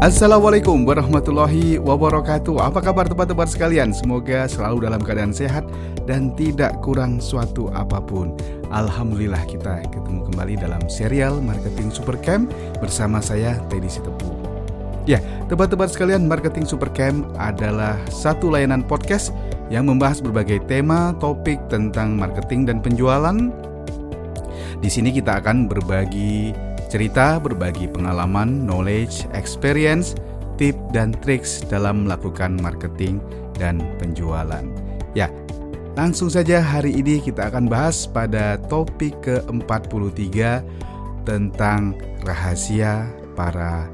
Assalamualaikum warahmatullahi wabarakatuh. Apa kabar teman-teman sekalian? Semoga selalu dalam keadaan sehat dan tidak kurang suatu apa pun. Alhamdulillah kita ketemu kembali dalam serial Marketing Supercamp Bersama saya Teddy Sitepu. Ya, teman-teman sekalian Marketing Supercamp adalah satu layanan podcast Yang membahas berbagai tema, topik tentang marketing dan penjualan. Di sini kita akan berbagi cerita, berbagi pengalaman, knowledge, experience, tip dan triks dalam melakukan marketing dan penjualan. Ya, langsung saja hari ini kita akan bahas pada topik ke-43 tentang rahasia para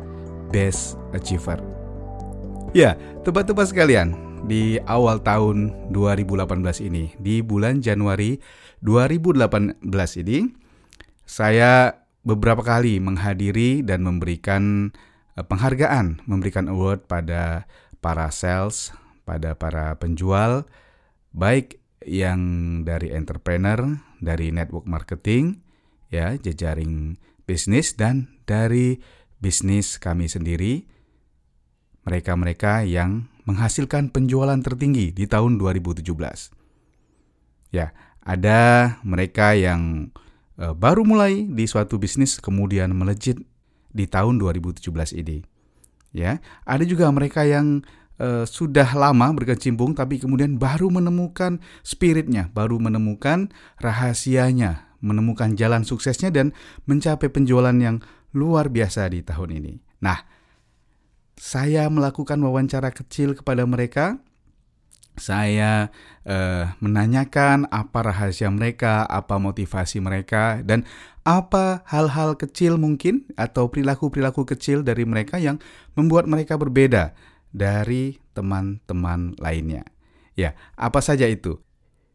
best achiever. Ya, teman-teman sekalian, di awal tahun 2018 ini, di bulan Januari 2018 ini, saya beberapa kali menghadiri dan memberikan uh, penghargaan, memberikan award pada para sales, pada para penjual, baik yang dari entrepreneur, dari network marketing, ya, jejaring bisnis dan dari bisnis kami sendiri. Mereka-mereka yang menghasilkan penjualan tertinggi di tahun 2017. Ya, ada mereka yang baru mulai di suatu bisnis kemudian melejit di tahun 2017 ini. Ya, ada juga mereka yang uh, sudah lama berkecimpung tapi kemudian baru menemukan spiritnya, baru menemukan rahasianya, menemukan jalan suksesnya dan mencapai penjualan yang luar biasa di tahun ini. Nah, saya melakukan wawancara kecil kepada mereka saya uh, menanyakan apa rahasia mereka, apa motivasi mereka, dan apa hal-hal kecil mungkin atau perilaku-perilaku kecil dari mereka yang membuat mereka berbeda dari teman-teman lainnya. Ya, apa saja itu?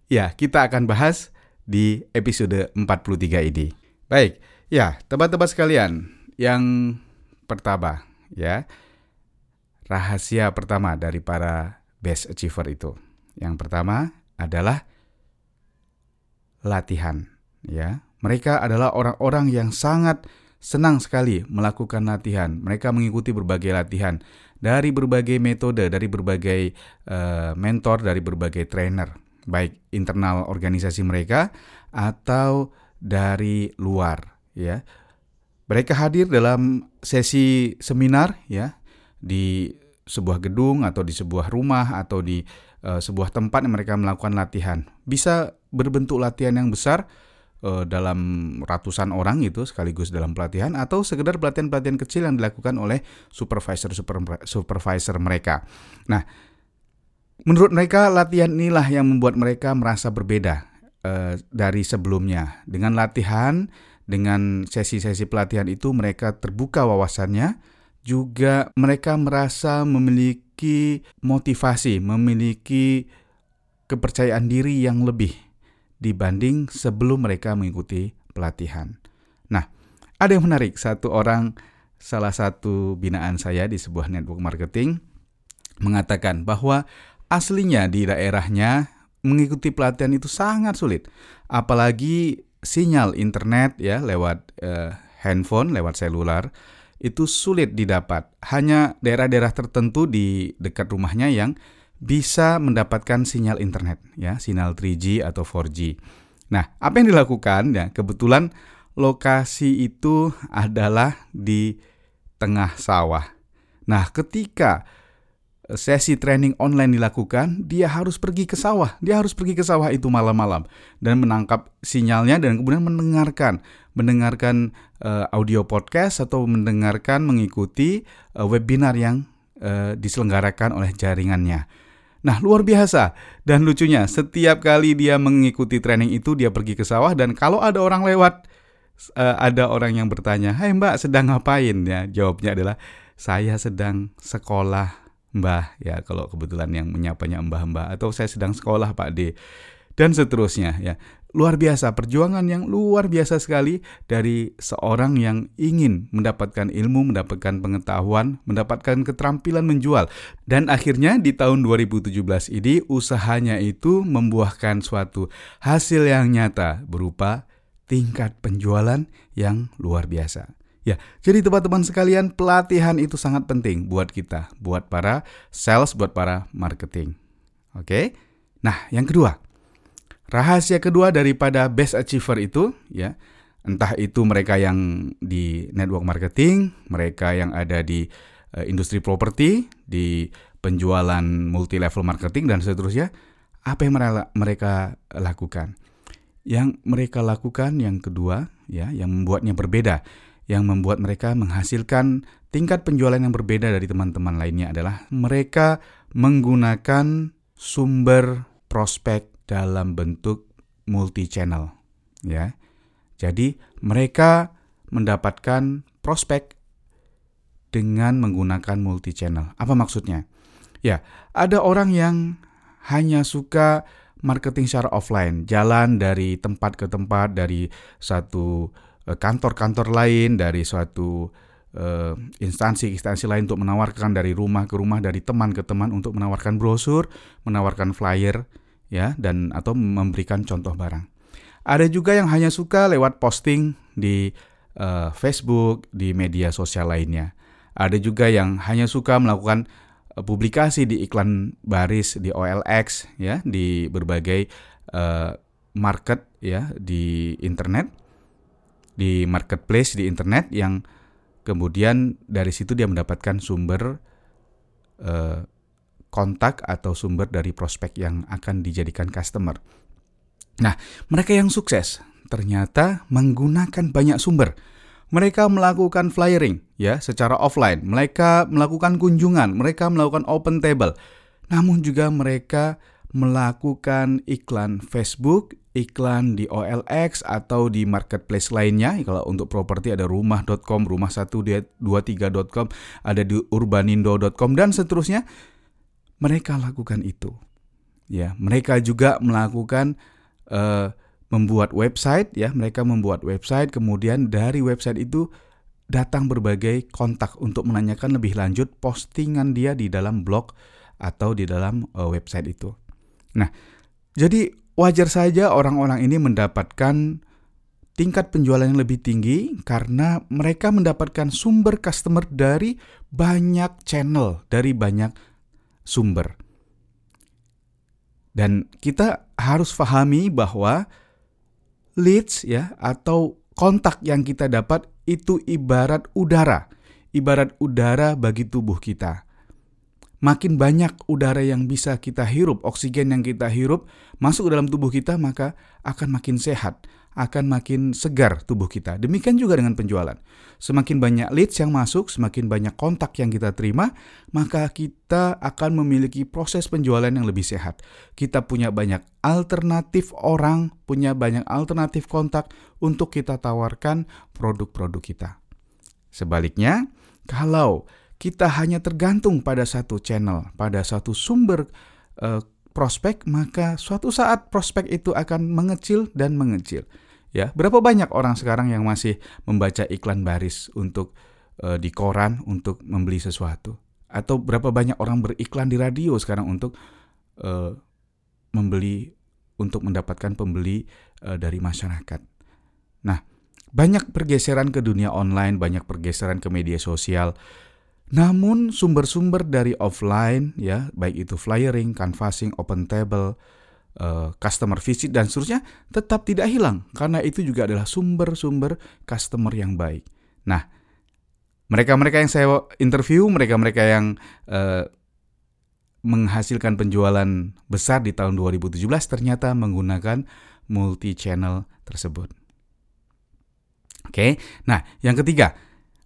Ya, kita akan bahas di episode 43 ini. Baik, ya, teman-teman sekalian, yang pertama, ya, rahasia pertama dari para best achiever itu. Yang pertama adalah latihan, ya. Mereka adalah orang-orang yang sangat senang sekali melakukan latihan. Mereka mengikuti berbagai latihan dari berbagai metode, dari berbagai uh, mentor, dari berbagai trainer, baik internal organisasi mereka atau dari luar, ya. Mereka hadir dalam sesi seminar ya di sebuah gedung atau di sebuah rumah atau di uh, sebuah tempat yang mereka melakukan latihan. Bisa berbentuk latihan yang besar uh, dalam ratusan orang itu sekaligus dalam pelatihan atau sekedar pelatihan-pelatihan kecil yang dilakukan oleh supervisor super, supervisor mereka. Nah, menurut mereka latihan inilah yang membuat mereka merasa berbeda uh, dari sebelumnya. Dengan latihan, dengan sesi-sesi pelatihan itu mereka terbuka wawasannya juga mereka merasa memiliki motivasi, memiliki kepercayaan diri yang lebih dibanding sebelum mereka mengikuti pelatihan. Nah, ada yang menarik, satu orang salah satu binaan saya di sebuah network marketing mengatakan bahwa aslinya di daerahnya mengikuti pelatihan itu sangat sulit, apalagi sinyal internet ya lewat uh, handphone, lewat seluler itu sulit didapat. Hanya daerah-daerah tertentu di dekat rumahnya yang bisa mendapatkan sinyal internet, ya, sinyal 3G atau 4G. Nah, apa yang dilakukan? Ya, kebetulan lokasi itu adalah di tengah sawah. Nah, ketika sesi training online dilakukan, dia harus pergi ke sawah. Dia harus pergi ke sawah itu malam-malam dan menangkap sinyalnya dan kemudian mendengarkan, mendengarkan uh, audio podcast atau mendengarkan mengikuti uh, webinar yang uh, diselenggarakan oleh jaringannya. Nah, luar biasa. Dan lucunya, setiap kali dia mengikuti training itu dia pergi ke sawah dan kalau ada orang lewat uh, ada orang yang bertanya, "Hai Mbak, sedang ngapain?" ya. Jawabnya adalah, "Saya sedang sekolah Mbah ya kalau kebetulan yang menyapanya Mbah-mbah atau saya sedang sekolah Pak D dan seterusnya ya. Luar biasa perjuangan yang luar biasa sekali dari seorang yang ingin mendapatkan ilmu, mendapatkan pengetahuan, mendapatkan keterampilan menjual dan akhirnya di tahun 2017 ini usahanya itu membuahkan suatu hasil yang nyata berupa tingkat penjualan yang luar biasa. Ya, jadi teman-teman sekalian, pelatihan itu sangat penting buat kita, buat para sales, buat para marketing. Oke. Nah, yang kedua. Rahasia kedua daripada best achiever itu ya, entah itu mereka yang di network marketing, mereka yang ada di uh, industri properti, di penjualan multi level marketing dan seterusnya, apa yang mereka lakukan? Yang mereka lakukan yang kedua ya, yang membuatnya berbeda yang membuat mereka menghasilkan tingkat penjualan yang berbeda dari teman-teman lainnya adalah mereka menggunakan sumber prospek dalam bentuk multi channel ya. Jadi mereka mendapatkan prospek dengan menggunakan multi channel. Apa maksudnya? Ya, ada orang yang hanya suka marketing secara offline, jalan dari tempat ke tempat dari satu Eh, kantor-kantor lain dari suatu uh, instansi-instansi lain untuk menawarkan dari rumah ke rumah dari teman ke teman untuk menawarkan brosur, menawarkan flyer ya dan atau memberikan contoh barang. Ada juga yang hanya suka lewat posting di uh, Facebook, di media sosial lainnya. Ada juga yang hanya suka melakukan uh, publikasi di iklan baris di OLX ya, di berbagai uh, market ya di internet di marketplace di internet yang kemudian dari situ dia mendapatkan sumber uh, kontak atau sumber dari prospek yang akan dijadikan customer. Nah, mereka yang sukses ternyata menggunakan banyak sumber. Mereka melakukan flyering ya secara offline, mereka melakukan kunjungan, mereka melakukan open table. Namun juga mereka melakukan iklan Facebook, iklan di OLX atau di marketplace lainnya. Kalau untuk properti ada rumah.com, rumah123.com, ada di urbanindo.com dan seterusnya. Mereka lakukan itu. Ya, mereka juga melakukan uh, membuat website ya, mereka membuat website kemudian dari website itu datang berbagai kontak untuk menanyakan lebih lanjut postingan dia di dalam blog atau di dalam uh, website itu. Nah, jadi wajar saja orang-orang ini mendapatkan tingkat penjualan yang lebih tinggi karena mereka mendapatkan sumber customer dari banyak channel, dari banyak sumber. Dan kita harus pahami bahwa leads ya atau kontak yang kita dapat itu ibarat udara, ibarat udara bagi tubuh kita makin banyak udara yang bisa kita hirup, oksigen yang kita hirup masuk ke dalam tubuh kita, maka akan makin sehat, akan makin segar tubuh kita. Demikian juga dengan penjualan. Semakin banyak leads yang masuk, semakin banyak kontak yang kita terima, maka kita akan memiliki proses penjualan yang lebih sehat. Kita punya banyak alternatif orang, punya banyak alternatif kontak untuk kita tawarkan produk-produk kita. Sebaliknya, kalau kita hanya tergantung pada satu channel, pada satu sumber uh, prospek, maka suatu saat prospek itu akan mengecil dan mengecil. Ya, berapa banyak orang sekarang yang masih membaca iklan baris untuk uh, di koran untuk membeli sesuatu? Atau berapa banyak orang beriklan di radio sekarang untuk uh, membeli untuk mendapatkan pembeli uh, dari masyarakat? Nah, banyak pergeseran ke dunia online, banyak pergeseran ke media sosial namun sumber-sumber dari offline ya, baik itu flyering, canvassing, open table, uh, customer visit dan seterusnya tetap tidak hilang karena itu juga adalah sumber-sumber customer yang baik. Nah, mereka-mereka yang saya interview, mereka-mereka yang uh, menghasilkan penjualan besar di tahun 2017 ternyata menggunakan multi channel tersebut. Oke, nah yang ketiga,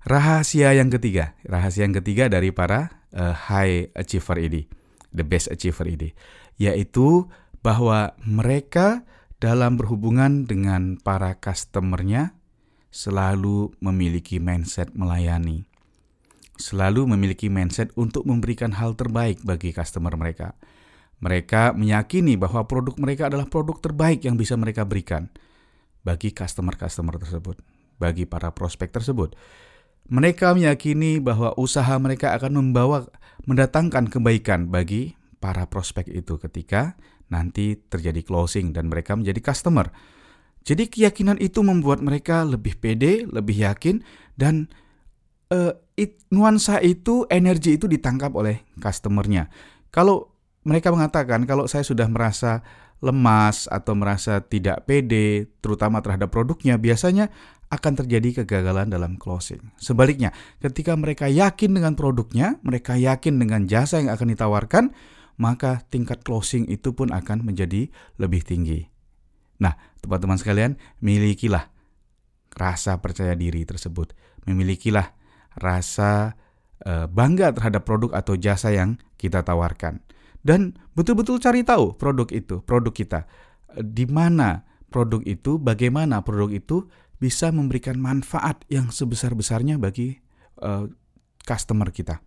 Rahasia yang ketiga, rahasia yang ketiga dari para uh, high achiever ini, the best achiever ini, yaitu bahwa mereka dalam berhubungan dengan para customernya selalu memiliki mindset melayani. Selalu memiliki mindset untuk memberikan hal terbaik bagi customer mereka. Mereka meyakini bahwa produk mereka adalah produk terbaik yang bisa mereka berikan bagi customer-customer tersebut, bagi para prospek tersebut. Mereka meyakini bahwa usaha mereka akan membawa mendatangkan kebaikan bagi para prospek itu ketika nanti terjadi closing dan mereka menjadi customer. Jadi keyakinan itu membuat mereka lebih pede, lebih yakin, dan uh, it, nuansa itu, energi itu ditangkap oleh customernya. Kalau mereka mengatakan kalau saya sudah merasa lemas atau merasa tidak pede, terutama terhadap produknya, biasanya akan terjadi kegagalan dalam closing. Sebaliknya, ketika mereka yakin dengan produknya, mereka yakin dengan jasa yang akan ditawarkan, maka tingkat closing itu pun akan menjadi lebih tinggi. Nah, teman-teman sekalian, milikilah rasa percaya diri tersebut. Memilikilah rasa uh, bangga terhadap produk atau jasa yang kita tawarkan. Dan betul-betul cari tahu produk itu, produk kita. Di mana produk itu, bagaimana produk itu bisa memberikan manfaat yang sebesar-besarnya bagi uh, customer kita.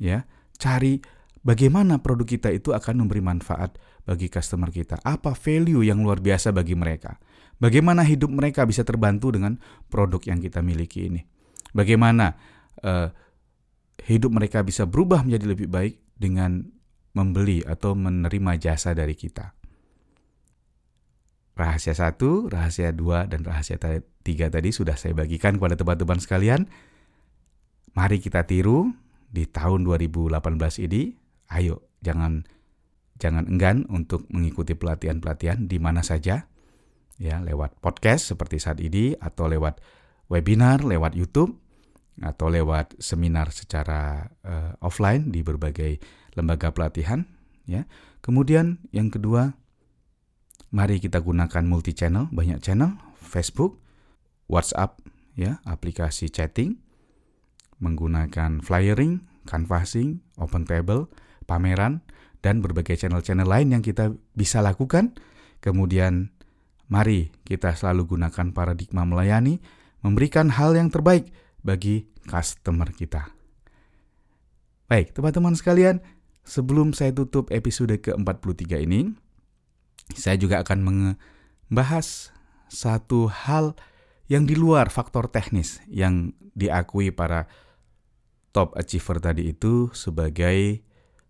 Ya, cari bagaimana produk kita itu akan memberi manfaat bagi customer kita? Apa value yang luar biasa bagi mereka? Bagaimana hidup mereka bisa terbantu dengan produk yang kita miliki ini? Bagaimana uh, hidup mereka bisa berubah menjadi lebih baik dengan membeli atau menerima jasa dari kita? Rahasia satu, rahasia dua, dan rahasia tiga tadi sudah saya bagikan kepada teman-teman sekalian. Mari kita tiru di tahun 2018 ini. Ayo, jangan Jangan enggan untuk mengikuti pelatihan-pelatihan di mana saja, ya lewat podcast seperti saat ini atau lewat webinar, lewat YouTube atau lewat seminar secara uh, offline di berbagai lembaga pelatihan, ya. Kemudian yang kedua, mari kita gunakan multi channel, banyak channel, Facebook, WhatsApp, ya, aplikasi chatting, menggunakan flyering, canvassing, open table, pameran, dan berbagai channel-channel lain yang kita bisa lakukan. Kemudian, mari kita selalu gunakan paradigma melayani, memberikan hal yang terbaik bagi customer kita. Baik, teman-teman sekalian, sebelum saya tutup episode ke-43 ini, saya juga akan membahas satu hal yang di luar faktor teknis yang diakui para top achiever tadi itu sebagai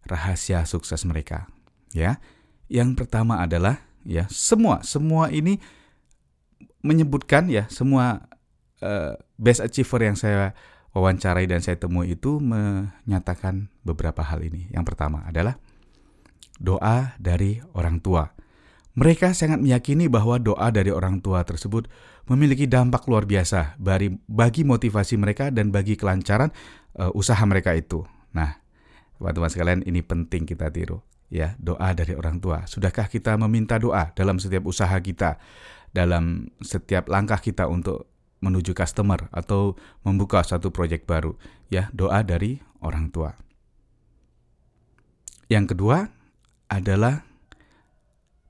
rahasia sukses mereka. Ya, yang pertama adalah ya semua semua ini menyebutkan ya semua uh, best achiever yang saya wawancarai dan saya temui itu menyatakan beberapa hal ini. Yang pertama adalah doa dari orang tua. Mereka sangat meyakini bahwa doa dari orang tua tersebut memiliki dampak luar biasa bagi motivasi mereka dan bagi kelancaran uh, usaha mereka itu. Nah, Teman-teman sekalian, ini penting kita tiru. Ya, doa dari orang tua. Sudahkah kita meminta doa dalam setiap usaha kita, dalam setiap langkah kita untuk menuju customer atau membuka satu proyek baru? Ya, doa dari orang tua. Yang kedua adalah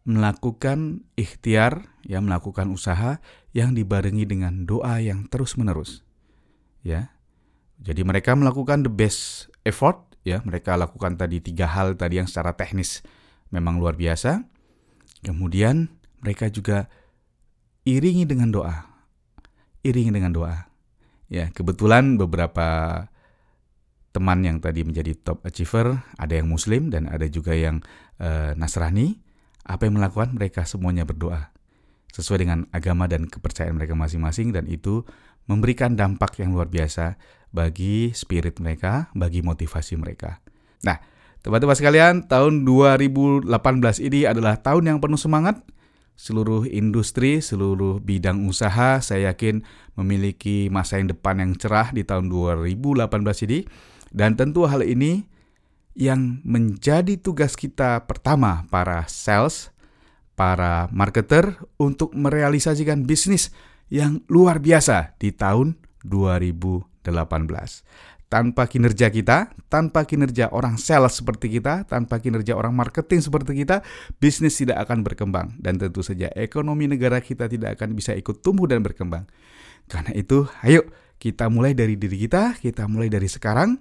melakukan ikhtiar, ya melakukan usaha yang dibarengi dengan doa yang terus-menerus. Ya. Jadi mereka melakukan the best effort ya mereka lakukan tadi tiga hal tadi yang secara teknis memang luar biasa. Kemudian mereka juga iringi dengan doa. Iringi dengan doa. Ya, kebetulan beberapa teman yang tadi menjadi top achiever, ada yang muslim dan ada juga yang uh, Nasrani. Apa yang melakukan? Mereka semuanya berdoa sesuai dengan agama dan kepercayaan mereka masing-masing dan itu memberikan dampak yang luar biasa bagi spirit mereka, bagi motivasi mereka. Nah, teman-teman sekalian, tahun 2018 ini adalah tahun yang penuh semangat. Seluruh industri, seluruh bidang usaha, saya yakin memiliki masa yang depan yang cerah di tahun 2018 ini. Dan tentu hal ini yang menjadi tugas kita pertama para sales, para marketer untuk merealisasikan bisnis yang luar biasa di tahun 2018. 18. Tanpa kinerja kita, tanpa kinerja orang sales seperti kita, tanpa kinerja orang marketing seperti kita, bisnis tidak akan berkembang. Dan tentu saja ekonomi negara kita tidak akan bisa ikut tumbuh dan berkembang. Karena itu, ayo kita mulai dari diri kita, kita mulai dari sekarang,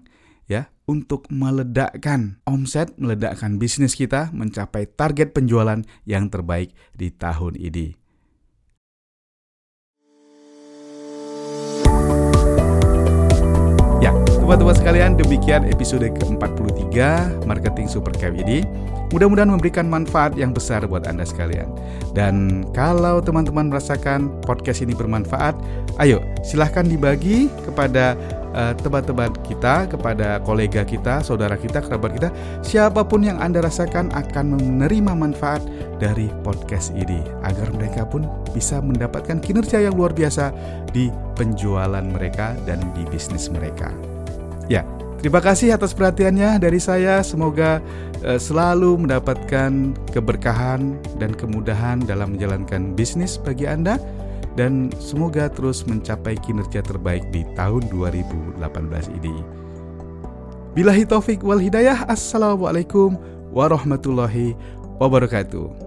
ya, untuk meledakkan omset, meledakkan bisnis kita mencapai target penjualan yang terbaik di tahun ini. Teman-teman sekalian, demikian episode ke-43 Marketing Super Camp ini mudah-mudahan memberikan manfaat yang besar buat Anda sekalian. Dan kalau teman-teman merasakan podcast ini bermanfaat, ayo silahkan dibagi kepada uh, teman-teman kita, kepada kolega kita, saudara kita, kerabat kita, siapa pun yang Anda rasakan akan menerima manfaat dari podcast ini agar mereka pun bisa mendapatkan kinerja yang luar biasa di penjualan mereka dan di bisnis mereka. Ya, terima kasih atas perhatiannya dari saya. Semoga uh, selalu mendapatkan keberkahan dan kemudahan dalam menjalankan bisnis bagi Anda dan semoga terus mencapai kinerja terbaik di tahun 2018 ini. Bilahi taufik wal hidayah. Assalamualaikum warahmatullahi wabarakatuh.